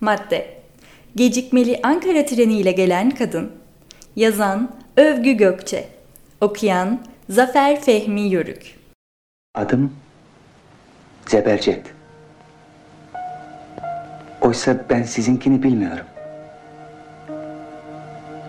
Madde Gecikmeli Ankara treniyle gelen kadın Yazan Övgü Gökçe Okuyan Zafer Fehmi Yörük Adım Zebercet. Oysa ben sizinkini bilmiyorum.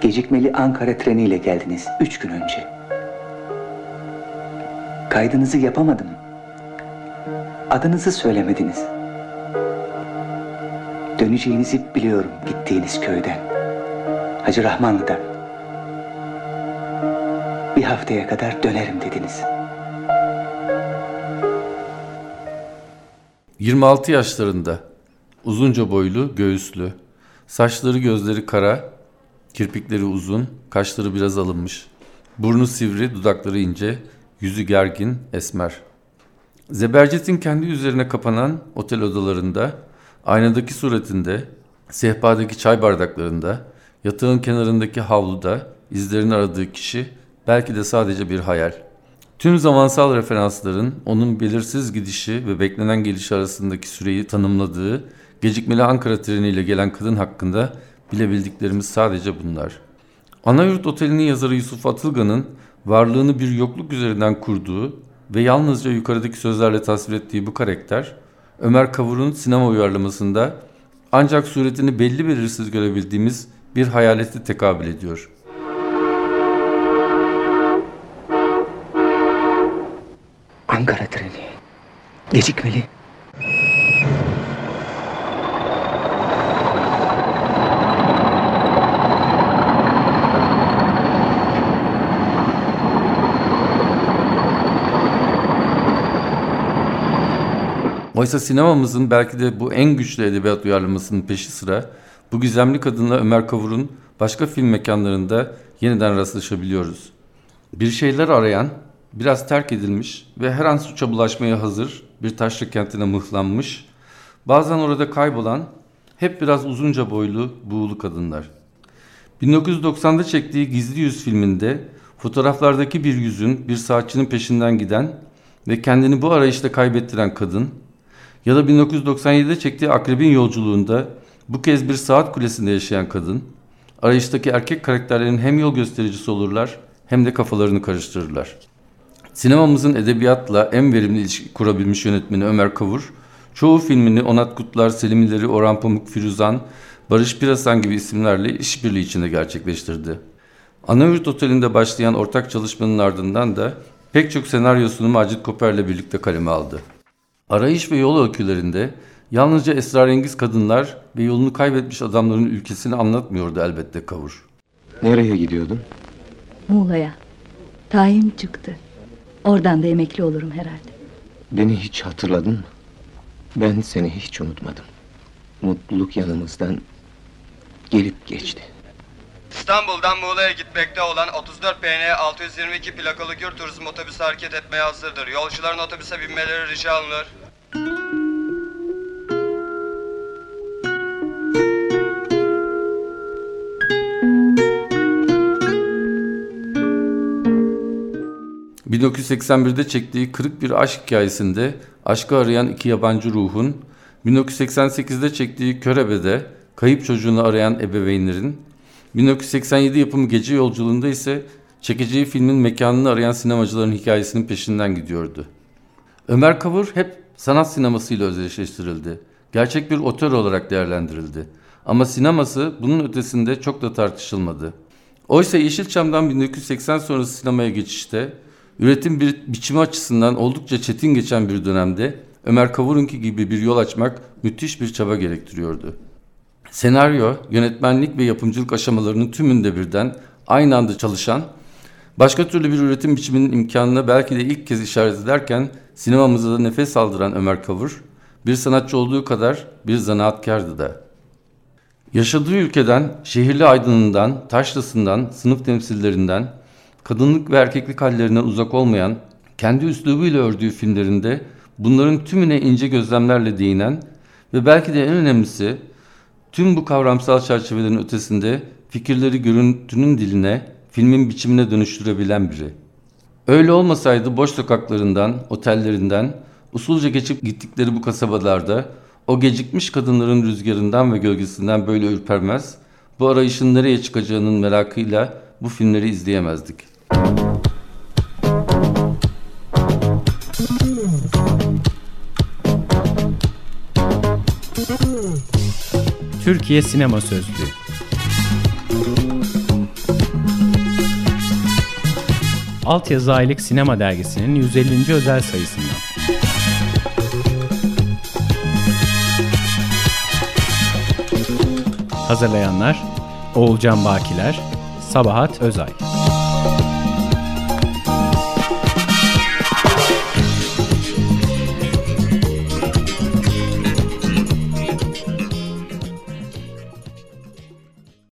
Gecikmeli Ankara treniyle geldiniz üç gün önce. Kaydınızı yapamadım. Adınızı söylemediniz. Döneceğinizi biliyorum gittiğiniz köyden. Hacı Rahmanlı'dan. Bir haftaya kadar dönerim dediniz. 26 yaşlarında. Uzunca boylu, göğüslü. Saçları gözleri kara, kirpikleri uzun, kaşları biraz alınmış. Burnu sivri, dudakları ince, yüzü gergin, esmer. Zebercet'in kendi üzerine kapanan otel odalarında, aynadaki suretinde, sehpadaki çay bardaklarında, yatağın kenarındaki havluda izlerini aradığı kişi belki de sadece bir hayal. Tüm zamansal referansların onun belirsiz gidişi ve beklenen gelişi arasındaki süreyi tanımladığı gecikmeli Ankara treniyle gelen kadın hakkında bilebildiklerimiz sadece bunlar. Anayurt Oteli'nin yazarı Yusuf Atılgan'ın varlığını bir yokluk üzerinden kurduğu ve yalnızca yukarıdaki sözlerle tasvir ettiği bu karakter, Ömer Kavur'un sinema uyarlamasında ancak suretini belli belirsiz görebildiğimiz bir hayaleti tekabül ediyor. Ankara treni. Gecikmeli. Oysa sinemamızın belki de bu en güçlü edebiyat uyarlamasının peşi sıra bu gizemli kadınla Ömer Kavur'un başka film mekanlarında yeniden rastlaşabiliyoruz. Bir şeyler arayan, biraz terk edilmiş ve her an suça bulaşmaya hazır bir taşra kentine mıhlanmış, bazen orada kaybolan, hep biraz uzunca boylu, buğulu kadınlar. 1990'da çektiği Gizli Yüz filminde fotoğraflardaki bir yüzün bir saatçinin peşinden giden ve kendini bu arayışta kaybettiren kadın ya da 1997'de çektiği Akrebin Yolculuğunda bu kez bir saat kulesinde yaşayan kadın, arayıştaki erkek karakterlerin hem yol göstericisi olurlar hem de kafalarını karıştırırlar. Sinemamızın edebiyatla en verimli ilişki kurabilmiş yönetmeni Ömer Kavur, çoğu filmini Onat Kutlar, Selim İleri, Orhan Pamuk, Firuzan, Barış Pirasan gibi isimlerle işbirliği içinde gerçekleştirdi. Anayurt Oteli'nde başlayan ortak çalışmanın ardından da pek çok senaryosunu Macit Koper'le birlikte kaleme aldı. Arayış ve yol öykülerinde yalnızca esrarengiz kadınlar ve yolunu kaybetmiş adamların ülkesini anlatmıyordu elbette Kavur. Nereye gidiyordun? Muğla'ya. Tayin çıktı. Oradan da emekli olurum herhalde. Beni hiç hatırladın mı? Ben seni hiç unutmadım. Mutluluk yanımızdan gelip geçti. İstanbul'dan Muğla'ya gitmekte olan 34 PN 622 plakalı Gür Turizm otobüsü hareket etmeye hazırdır. Yolcuların otobüse binmeleri rica olunur. ...1981'de çektiği Kırık Bir Aşk hikayesinde... ...aşkı arayan iki yabancı ruhun... ...1988'de çektiği Körebe'de... ...kayıp çocuğunu arayan ebeveynlerin... 1987 yapımı Gece Yolculuğunda ise çekeceği filmin mekanını arayan sinemacıların hikayesinin peşinden gidiyordu. Ömer Kavur hep sanat sinemasıyla özdeşleştirildi. Gerçek bir otör olarak değerlendirildi. Ama sineması bunun ötesinde çok da tartışılmadı. Oysa Yeşilçam'dan 1980 sonrası sinemaya geçişte üretim bir biçimi açısından oldukça çetin geçen bir dönemde Ömer Kavur'unki gibi bir yol açmak müthiş bir çaba gerektiriyordu. Senaryo, yönetmenlik ve yapımcılık aşamalarının tümünde birden aynı anda çalışan, başka türlü bir üretim biçiminin imkanına belki de ilk kez işaret ederken sinemamıza da nefes aldıran Ömer Kavur, Bir sanatçı olduğu kadar bir zanaatkardı da. Yaşadığı ülkeden, şehirli aydınından, taşlısından, sınıf temsillerinden, kadınlık ve erkeklik hallerinden uzak olmayan, kendi üslubuyla ördüğü filmlerinde bunların tümüne ince gözlemlerle değinen ve belki de en önemlisi tüm bu kavramsal çerçevelerin ötesinde fikirleri görüntünün diline, filmin biçimine dönüştürebilen biri. Öyle olmasaydı boş sokaklarından, otellerinden, usulca geçip gittikleri bu kasabalarda o gecikmiş kadınların rüzgarından ve gölgesinden böyle ürpermez, bu arayışın nereye çıkacağının merakıyla bu filmleri izleyemezdik. Türkiye Sinema Sözlüğü Altyazı Aylık Sinema Dergisi'nin 150. özel sayısından. Hazırlayanlar Oğulcan Bakiler, Sabahat Özay.